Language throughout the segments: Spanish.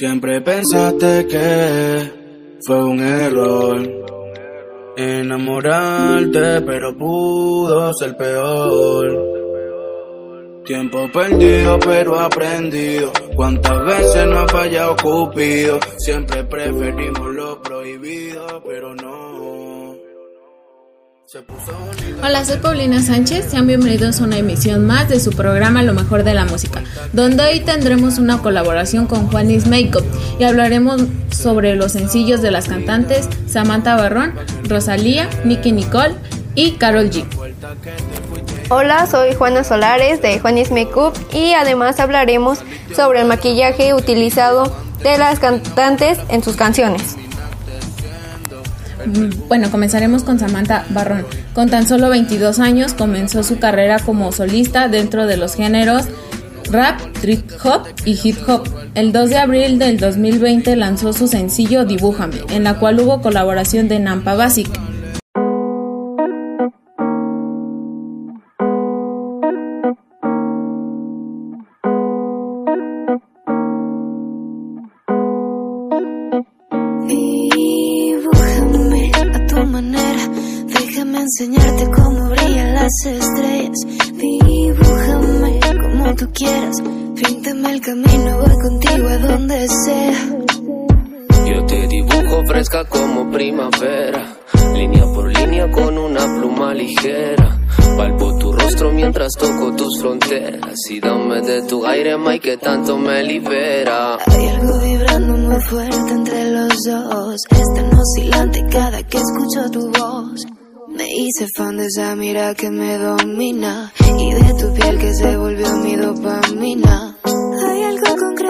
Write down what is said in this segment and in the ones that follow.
Siempre pensaste que fue un error enamorarte, pero pudo ser peor. Tiempo perdido, pero aprendido. Cuántas veces no ha fallado Cupido. Siempre preferimos lo prohibido, pero no. Hola, soy Paulina Sánchez. Sean bienvenidos a una emisión más de su programa Lo mejor de la música, donde hoy tendremos una colaboración con Juanis Makeup y hablaremos sobre los sencillos de las cantantes Samantha Barrón, Rosalía, Nicky Nicole y Carol G. Hola, soy Juana Solares de Juanis Makeup y además hablaremos sobre el maquillaje utilizado de las cantantes en sus canciones. Mm, bueno, comenzaremos con Samantha Barrón. Con tan solo 22 años comenzó su carrera como solista dentro de los géneros rap, trip hop y hip hop. El 2 de abril del 2020 lanzó su sencillo Dibújame, en la cual hubo colaboración de Nampa Basic. El camino, voy contigo a donde sea. Yo te dibujo fresca como primavera. Línea por línea con una pluma ligera. Palpo tu rostro mientras toco tus fronteras. Y dame de tu aire, Mike, que tanto me libera. Hay algo vibrando muy fuerte entre los dos. Es tan oscilante cada que escucho tu voz. Me hice fan de esa mira que me domina y de tu piel que se volvió mi dopamina.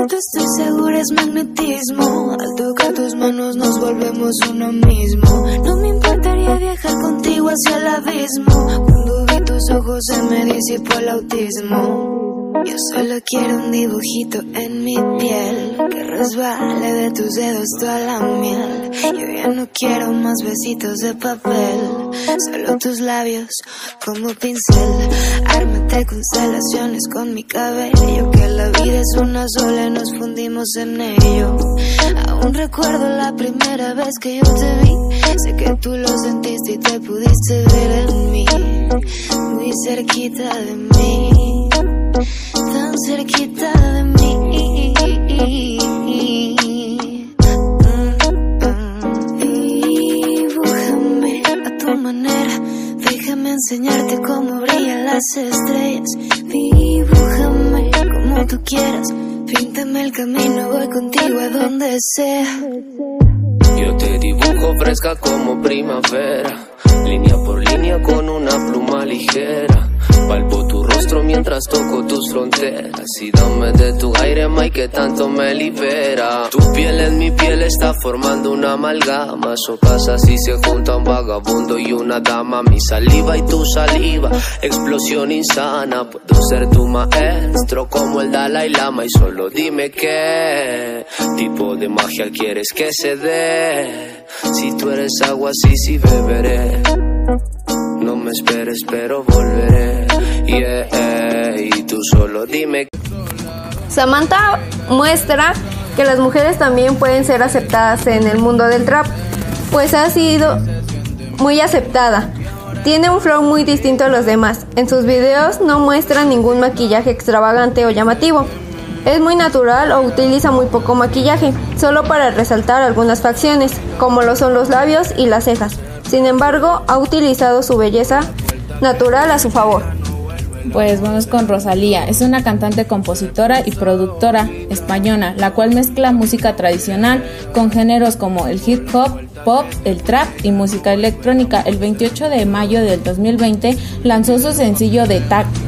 Estoy segura, es magnetismo. Al tocar tus manos nos volvemos uno mismo. No me importaría viajar contigo hacia el abismo. Cuando vi tus ojos se me disipó el autismo. Yo solo quiero un dibujito en mi piel que resbale de tus dedos toda la miel. Yo ya no quiero más besitos de papel, solo tus labios como pincel. Ármate constelaciones con mi cabello, que la es una sola y nos fundimos en ello. Aún recuerdo la primera vez que yo te vi, sé que tú lo sentiste y te pudiste ver en mí, muy cerquita de mí tan cerquita de mí. Dibújame a tu manera, déjame enseñarte cómo brillan las estrellas. Dibújame como tú quieras, píntame el camino, voy contigo a donde sea. Yo te dibujo fresca como primavera, línea por línea con una pluma ligera. Palpo tu mientras toco tus fronteras y dame de tu aire, Mike, que tanto me libera. Tu piel en mi piel está formando una amalgama. Eso pasa si se junta un vagabundo y una dama. Mi saliva y tu saliva, explosión insana. Puedo ser tu maestro como el Dalai Lama y solo dime qué tipo de magia quieres que se dé. Si tú eres agua, sí, sí beberé. No me esperes, pero volveré. Samantha muestra que las mujeres también pueden ser aceptadas en el mundo del trap, pues ha sido muy aceptada. Tiene un flow muy distinto a los demás. En sus videos no muestra ningún maquillaje extravagante o llamativo. Es muy natural o utiliza muy poco maquillaje, solo para resaltar algunas facciones, como lo son los labios y las cejas. Sin embargo, ha utilizado su belleza natural a su favor. Pues vamos con Rosalía. Es una cantante, compositora y productora española, la cual mezcla música tradicional con géneros como el hip hop, pop, el trap y música electrónica. El 28 de mayo del 2020 lanzó su sencillo de,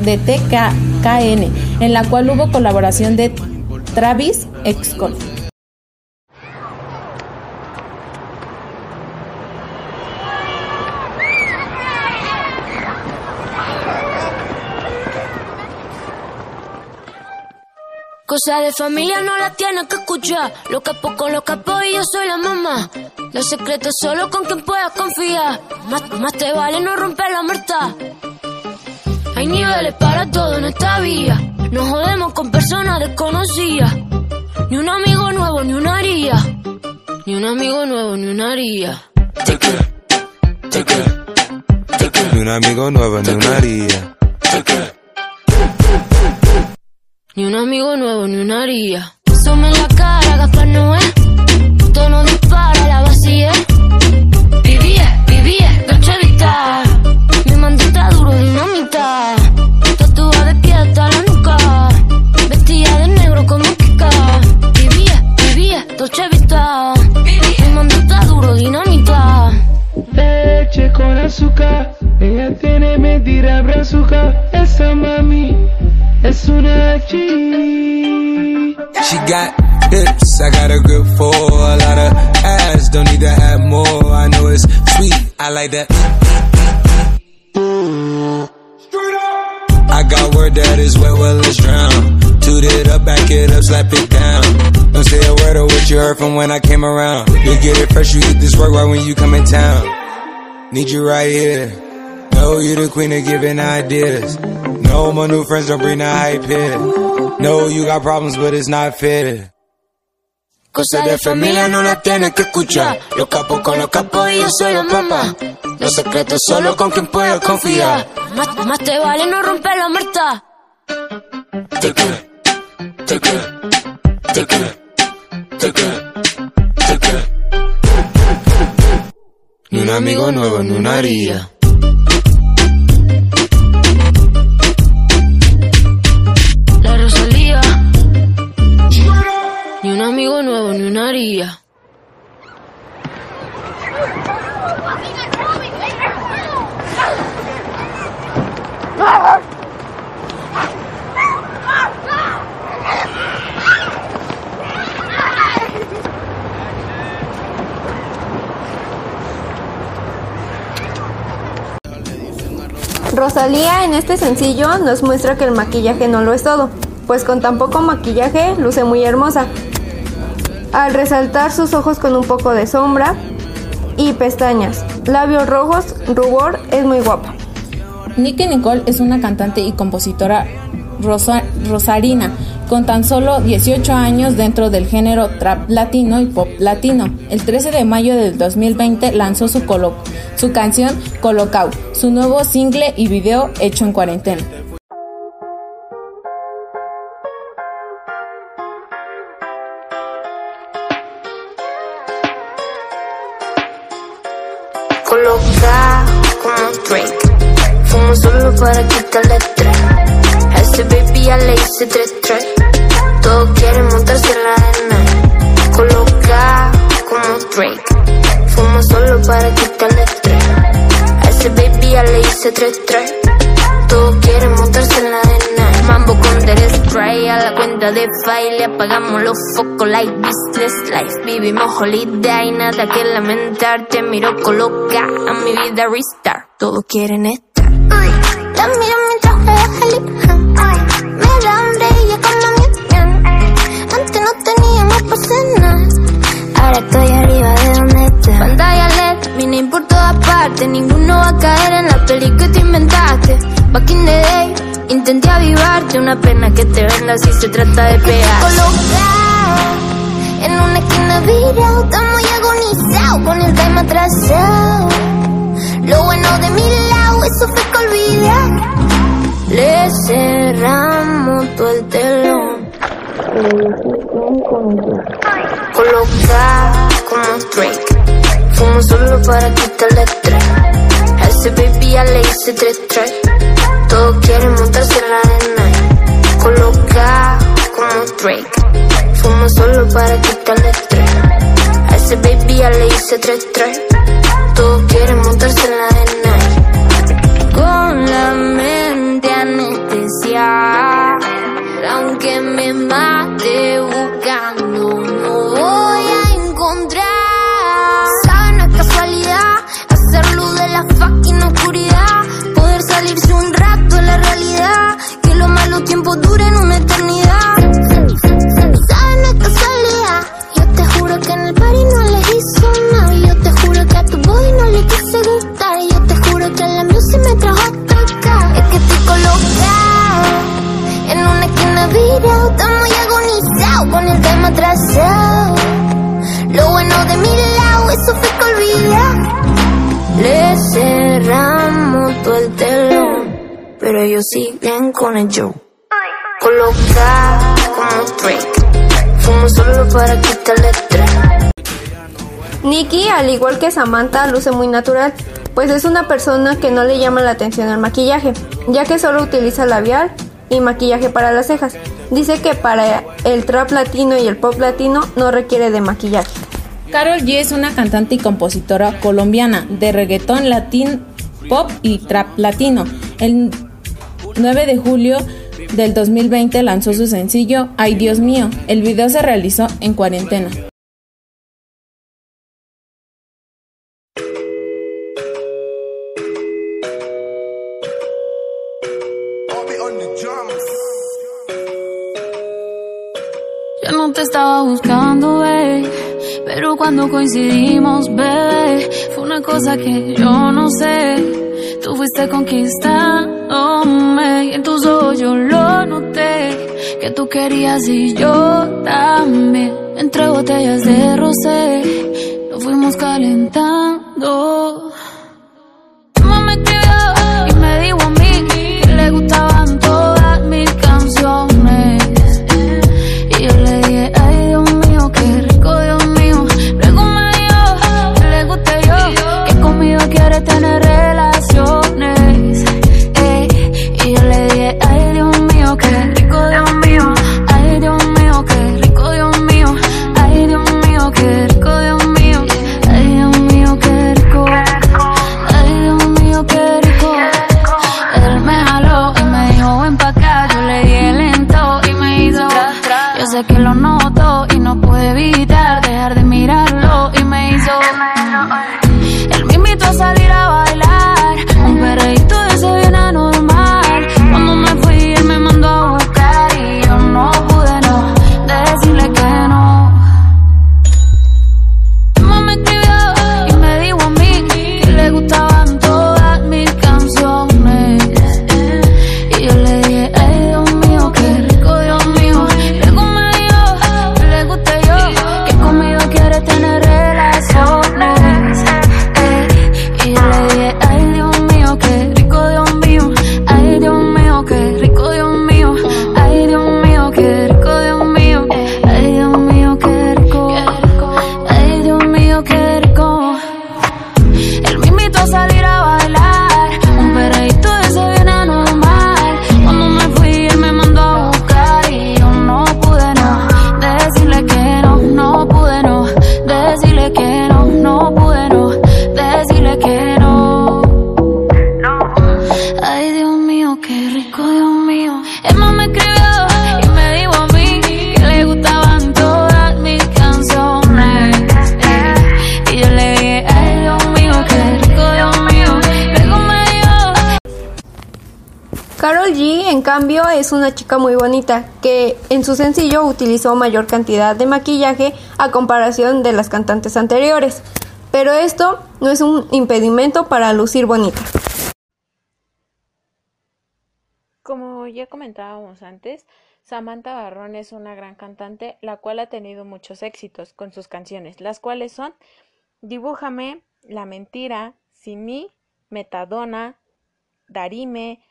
de TKN, en la cual hubo colaboración de Travis Excol. Cosa de familia no la tienes que escuchar. Lo capo con los capos y yo soy la mamá. Los secretos solo con quien puedas confiar. Más, te vale no romper la muerta. Hay niveles para todo en esta vía. Nos jodemos con personas desconocidas. Ni un amigo nuevo, ni una haría. Ni un amigo nuevo, ni una haría. Ni un amigo nuevo, ni una haría. Ni un amigo nuevo, ni una haría. Some en la cara, Gaspar Noé. Tono dispara, la vacía. Got hips, I got a grip for a lot of ass. Don't need to have more. I know it's sweet, I like that. Straight up. I got word that is wet, well, let's drown. Toot it up, back it up, slap it down. Don't say a word of what you heard from when I came around. You get it fresh, you get this work right when you come in town. Need you right here. Know you the queen of giving ideas. No, my new friends don't bring the hype here. No, you got problems, but it's not fair. Cosas de familia no las tienes que escuchar. Los capos con los capos y yo soy la mamá. Los secretos solo con quien puedo confiar. Más, más te vale no romper la muerta. Te quiero, te quiero, te quiero, te quiero, te quiero. Ni un amigo nuevo, ni una haría. Nuevo, ni una haría. Rosalía en este sencillo nos muestra que el maquillaje no lo es todo, pues con tan poco maquillaje luce muy hermosa. Al resaltar sus ojos con un poco de sombra y pestañas, labios rojos, rubor, es muy guapa. Nicky Nicole es una cantante y compositora rosa- rosarina con tan solo 18 años dentro del género trap latino y pop latino. El 13 de mayo del 2020 lanzó su, colo- su canción Colocao, su nuevo single y video hecho en cuarentena. Fumo solo para quitarle estrés. A ese baby ya le hice tres tres. Todos quieren montarse en la arena. Colocado como Drake. Fumo solo para quitarle estrés. A ese baby ya le hice tres tres. Todos quieren montarse en la arena. Mambo con del spray a la cuenta de baile. Apagamos los focos like business life. Vivimos holiday, nada que lamentar. Te miro coloca a mi vida restart. Todos quieren estar. La miro mientras juega Jalí. Me da hambre y ya como mi Antes no teníamos por cenar. Ahora estoy arriba de donde está. Pantalla LED, mini por todas partes. Ninguno va a caer en la peli que te inventaste. Back in the day, intenté avivarte. Una pena que te venda si se trata de pegar. En una esquina virado. Estamos ya agonizados con el time atrasado. Lo bueno de mi lado, eso fue que olvidé. Le cerramos todo el telón. Colocado como Drake. Fumo solo para quitarle estrés. A ese baby ya le hice tres tres. Todos quieren montarse en la arena. Colocado como Drake. Fumo solo para quitarle estrés. A ese baby ya le hice tres tres. Todos quieren montarse en la arena. Con la mente anestesiada. Aunque me mate con el Joe. Coloca como Drake, fumo solo para quitarle estrés. Nikki, al igual que Samantha, luce muy natural, pues es una persona que no le llama la atención al maquillaje, ya que solo utiliza labial y maquillaje para las cejas. Dice que para el trap latino y el pop latino no requiere de maquillaje. Carol G es una cantante y compositora colombiana de reggaetón latino, pop y trap latino. El 9 de julio del 2020 lanzó su sencillo Ay Dios mío. El video se realizó en cuarentena. Yo no te estaba buscando, bebé, pero cuando coincidimos, bebé, fue una cosa que yo no sé. Tú fuiste en tus ojos yo lo noté, que tú querías y yo también. Entre botellas de rosé, nos fuimos calentando. En cambio, es una chica muy bonita que en su sencillo utilizó mayor cantidad de maquillaje a comparación de las cantantes anteriores. Pero esto no es un impedimento para lucir bonita. Como ya comentábamos antes, Samantha Barrón es una gran cantante, la cual ha tenido muchos éxitos con sus canciones, las cuales son Dibújame, La Mentira, Sin mí, Metadona, Darime,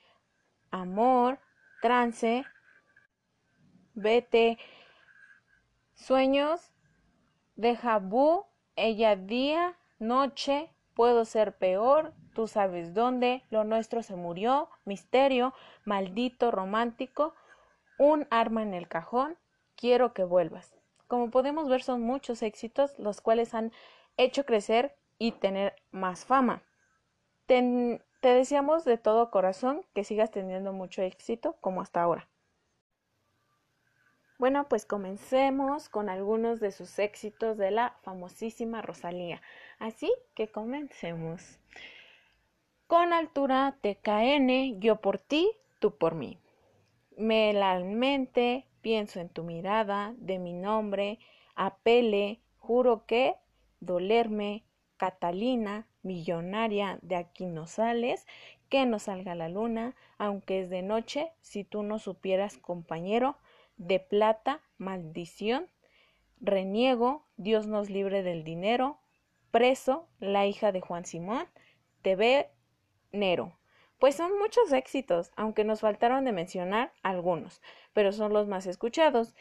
Amor, Trance, Vete, Sueños, Deja Bu, Ella Día, Noche, Puedo ser peor, Tú sabes dónde, Lo nuestro se murió, Misterio, Maldito, Romántico, Un arma en el cajón, Quiero que vuelvas. Como podemos ver son muchos éxitos los cuales han hecho crecer y tener más fama. Ten- te deseamos de todo corazón que sigas teniendo mucho éxito como hasta ahora. Bueno, pues comencemos con algunos de sus éxitos de la famosísima Rosalía. Así que comencemos. Con altura TKN, yo por ti, tú por mí. Me la mente, pienso en tu mirada, de mi nombre, apele, juro que, dolerme, Catalina, millonaria, de aquí no sales, que no salga la luna, aunque es de noche, si tú no supieras, compañero, de plata, maldición, reniego, Dios nos libre del dinero, preso, la hija de Juan Simón, te ve Nero. Pues son muchos éxitos, aunque nos faltaron de mencionar algunos, pero son los más escuchados.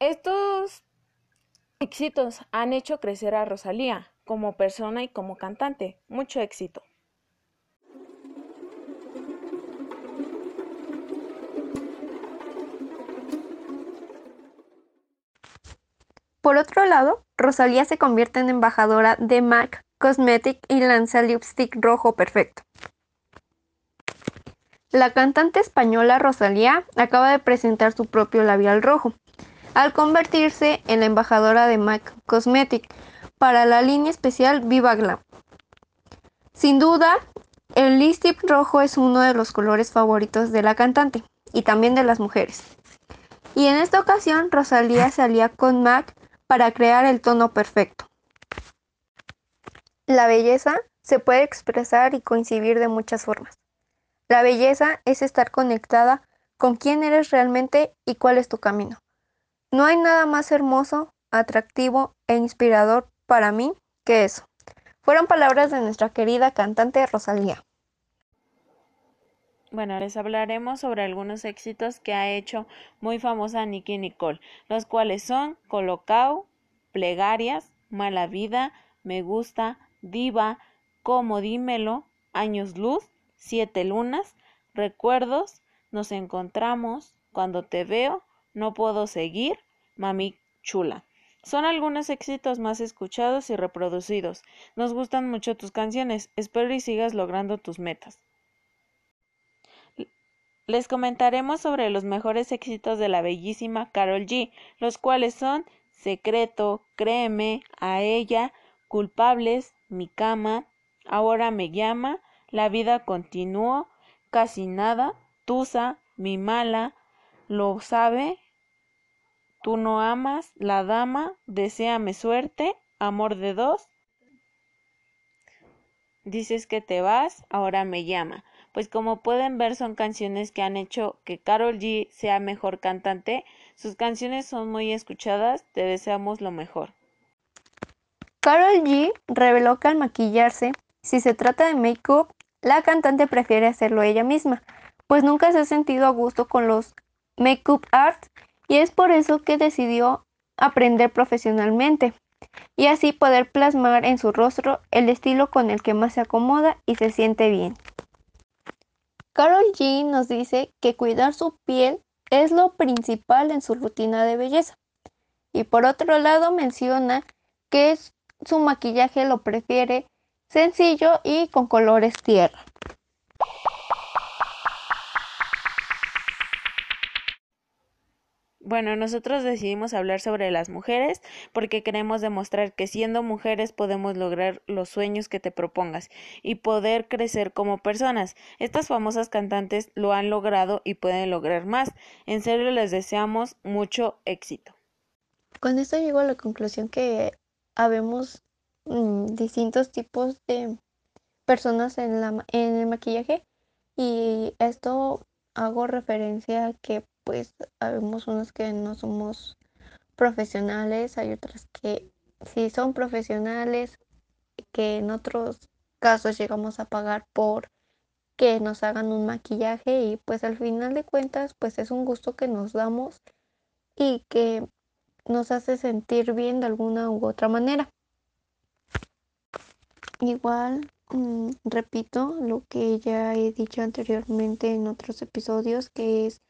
Estos éxitos han hecho crecer a Rosalía como persona y como cantante. Mucho éxito. Por otro lado, Rosalía se convierte en embajadora de MAC Cosmetic y lanza lipstick rojo perfecto. La cantante española Rosalía acaba de presentar su propio labial rojo, al convertirse en la embajadora de MAC Cosmetic para la línea especial Viva Glam. Sin duda, el lipstick rojo es uno de los colores favoritos de la cantante y también de las mujeres. Y en esta ocasión Rosalía salía con MAC para crear el tono perfecto. La belleza se puede expresar y coincidir de muchas formas. La belleza es estar conectada con quién eres realmente y cuál es tu camino. No hay nada más hermoso, atractivo e inspirador para mí que eso. Fueron palabras de nuestra querida cantante Rosalía. Bueno, les hablaremos sobre algunos éxitos que ha hecho muy famosa Nicky Nicole, los cuales son Colocao, Plegarias, Mala Vida, Me Gusta, Diva, Como Dímelo, Años Luz, Siete Lunas, Recuerdos, Nos Encontramos, Cuando Te Veo, No Puedo Seguir, Mami Chula. Son algunos éxitos más escuchados y reproducidos. Nos gustan mucho tus canciones. Espero y sigas logrando tus metas. Les comentaremos sobre los mejores éxitos de la bellísima Carol G, los cuales son Secreto, Créeme, A ella, Culpables, Mi cama, Ahora me llama, La vida continuó, Casi nada, Tusa, Mi mala, Lo sabe, Tú no amas, La dama, Deseame suerte, Amor de dos, Dices que te vas, ahora me llama pues como pueden ver son canciones que han hecho que Carol G sea mejor cantante. Sus canciones son muy escuchadas, te deseamos lo mejor. Carol G reveló que al maquillarse, si se trata de make-up, la cantante prefiere hacerlo ella misma, pues nunca se ha sentido a gusto con los make-up arts y es por eso que decidió aprender profesionalmente y así poder plasmar en su rostro el estilo con el que más se acomoda y se siente bien. Carol G nos dice que cuidar su piel es lo principal en su rutina de belleza. Y por otro lado menciona que su maquillaje lo prefiere sencillo y con colores tierra. Bueno, nosotros decidimos hablar sobre las mujeres porque queremos demostrar que siendo mujeres podemos lograr los sueños que te propongas y poder crecer como personas. Estas famosas cantantes lo han logrado y pueden lograr más. En serio les deseamos mucho éxito. Con esto llego a la conclusión que habemos mm, distintos tipos de personas en, la, en el maquillaje y esto hago referencia a que pues habemos unos que no somos profesionales, hay otras que sí son profesionales, que en otros casos llegamos a pagar por que nos hagan un maquillaje y pues al final de cuentas pues es un gusto que nos damos y que nos hace sentir bien de alguna u otra manera. Igual, mm, repito lo que ya he dicho anteriormente en otros episodios, que es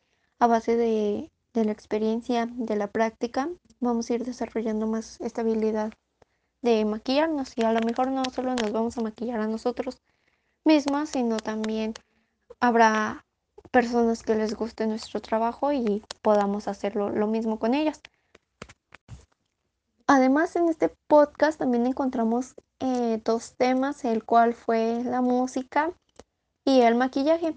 a base de, la experiencia, de la práctica, vamos a ir desarrollando más estabilidad de maquillarnos y a lo mejor no solo nos vamos a maquillar a nosotros mismos, sino también habrá personas que les guste nuestro trabajo y podamos hacerlo lo mismo con ellas. Además, en este podcast también encontramos eh, dos temas, el cual fue la música y el maquillaje.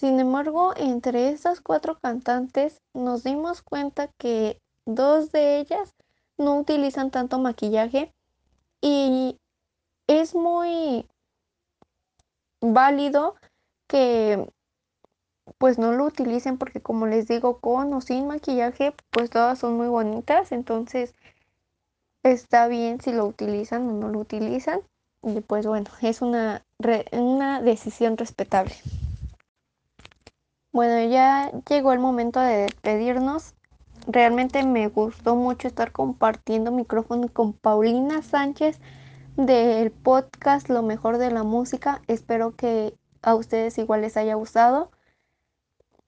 Sin embargo, entre estas cuatro cantantes nos dimos cuenta que dos de ellas no utilizan tanto maquillaje y es muy válido que pues no lo utilicen porque como les digo con o sin maquillaje pues todas son muy bonitas entonces está bien si lo utilizan o no lo utilizan Y pues bueno, es una, una decisión respetable. Bueno, ya llegó el momento de despedirnos. Realmente me gustó mucho estar compartiendo micrófono con Paulina Sánchez del podcast Lo mejor de la música. Espero que a ustedes igual les haya gustado.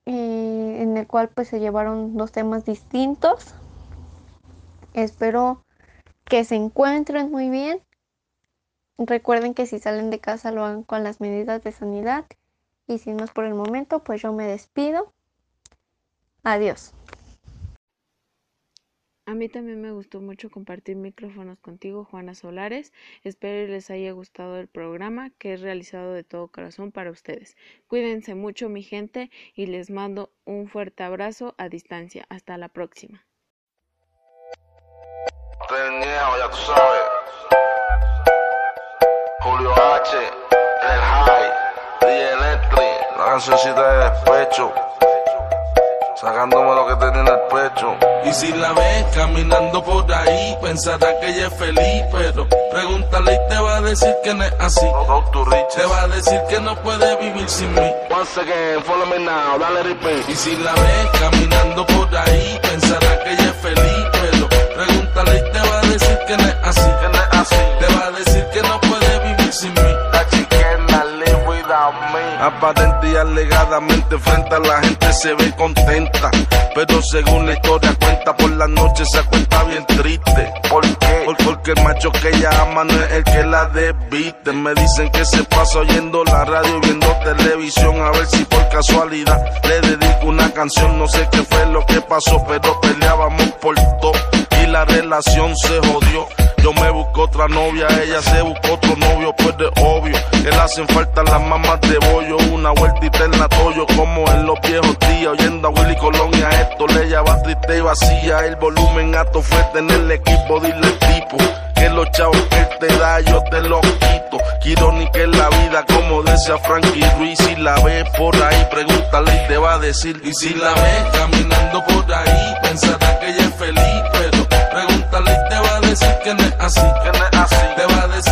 Eh, en el cual pues se llevaron dos temas distintos. Espero que se encuentren muy bien. Recuerden que si salen de casa lo hagan con las medidas de sanidad. Y si no es por el momento, pues yo me despido. Adiós. A mí también me gustó mucho compartir micrófonos contigo, Juana Solares. Espero les haya gustado el programa que es realizado de todo corazón para ustedes. Cuídense mucho, mi gente, y les mando un fuerte abrazo a distancia. Hasta la próxima. Julio H, El High, la de despecho sacándome lo que tenía en el pecho. Y si la ves caminando por ahí, pensará que ella es feliz, pero pregúntale y te va a decir que no es así. te va a decir que no puede vivir sin mí. Once again, follow me now, dale repeat. Y si la ves caminando por ahí, pensará que ella es feliz, pero pregúntale y te va a decir que no es así. Que no es así. Te va a decir Aparente y alegadamente frente a la gente se ve contenta. Pero según la historia cuenta, por la noche se cuenta bien triste. ¿Por qué? Porque el macho que ella ama no es el que la debite. Me dicen que se pasa oyendo la radio y viendo televisión. A ver si por casualidad le dedico una canción. No sé qué fue lo que pasó, pero peleábamos por todo. Y la relación se jodió. Yo me busco otra novia, ella se buscó otro novio, pues de obvio. Que le hacen falta las mamás de bollo, una vueltita en la toyo, como en los viejos días. Oyendo a Willy Colonia, esto le llama triste y vacía. El volumen alto fue tener el equipo, dile tipo. Que los chavos que te da, yo te los quito. Quiero ni que la vida, como decía Frankie Ruiz. Si la ves por ahí, pregúntale y te va a decir. Y si la ves caminando por ahí, pensará que ella es feliz, decir que no es así, que no es así. Te va a decir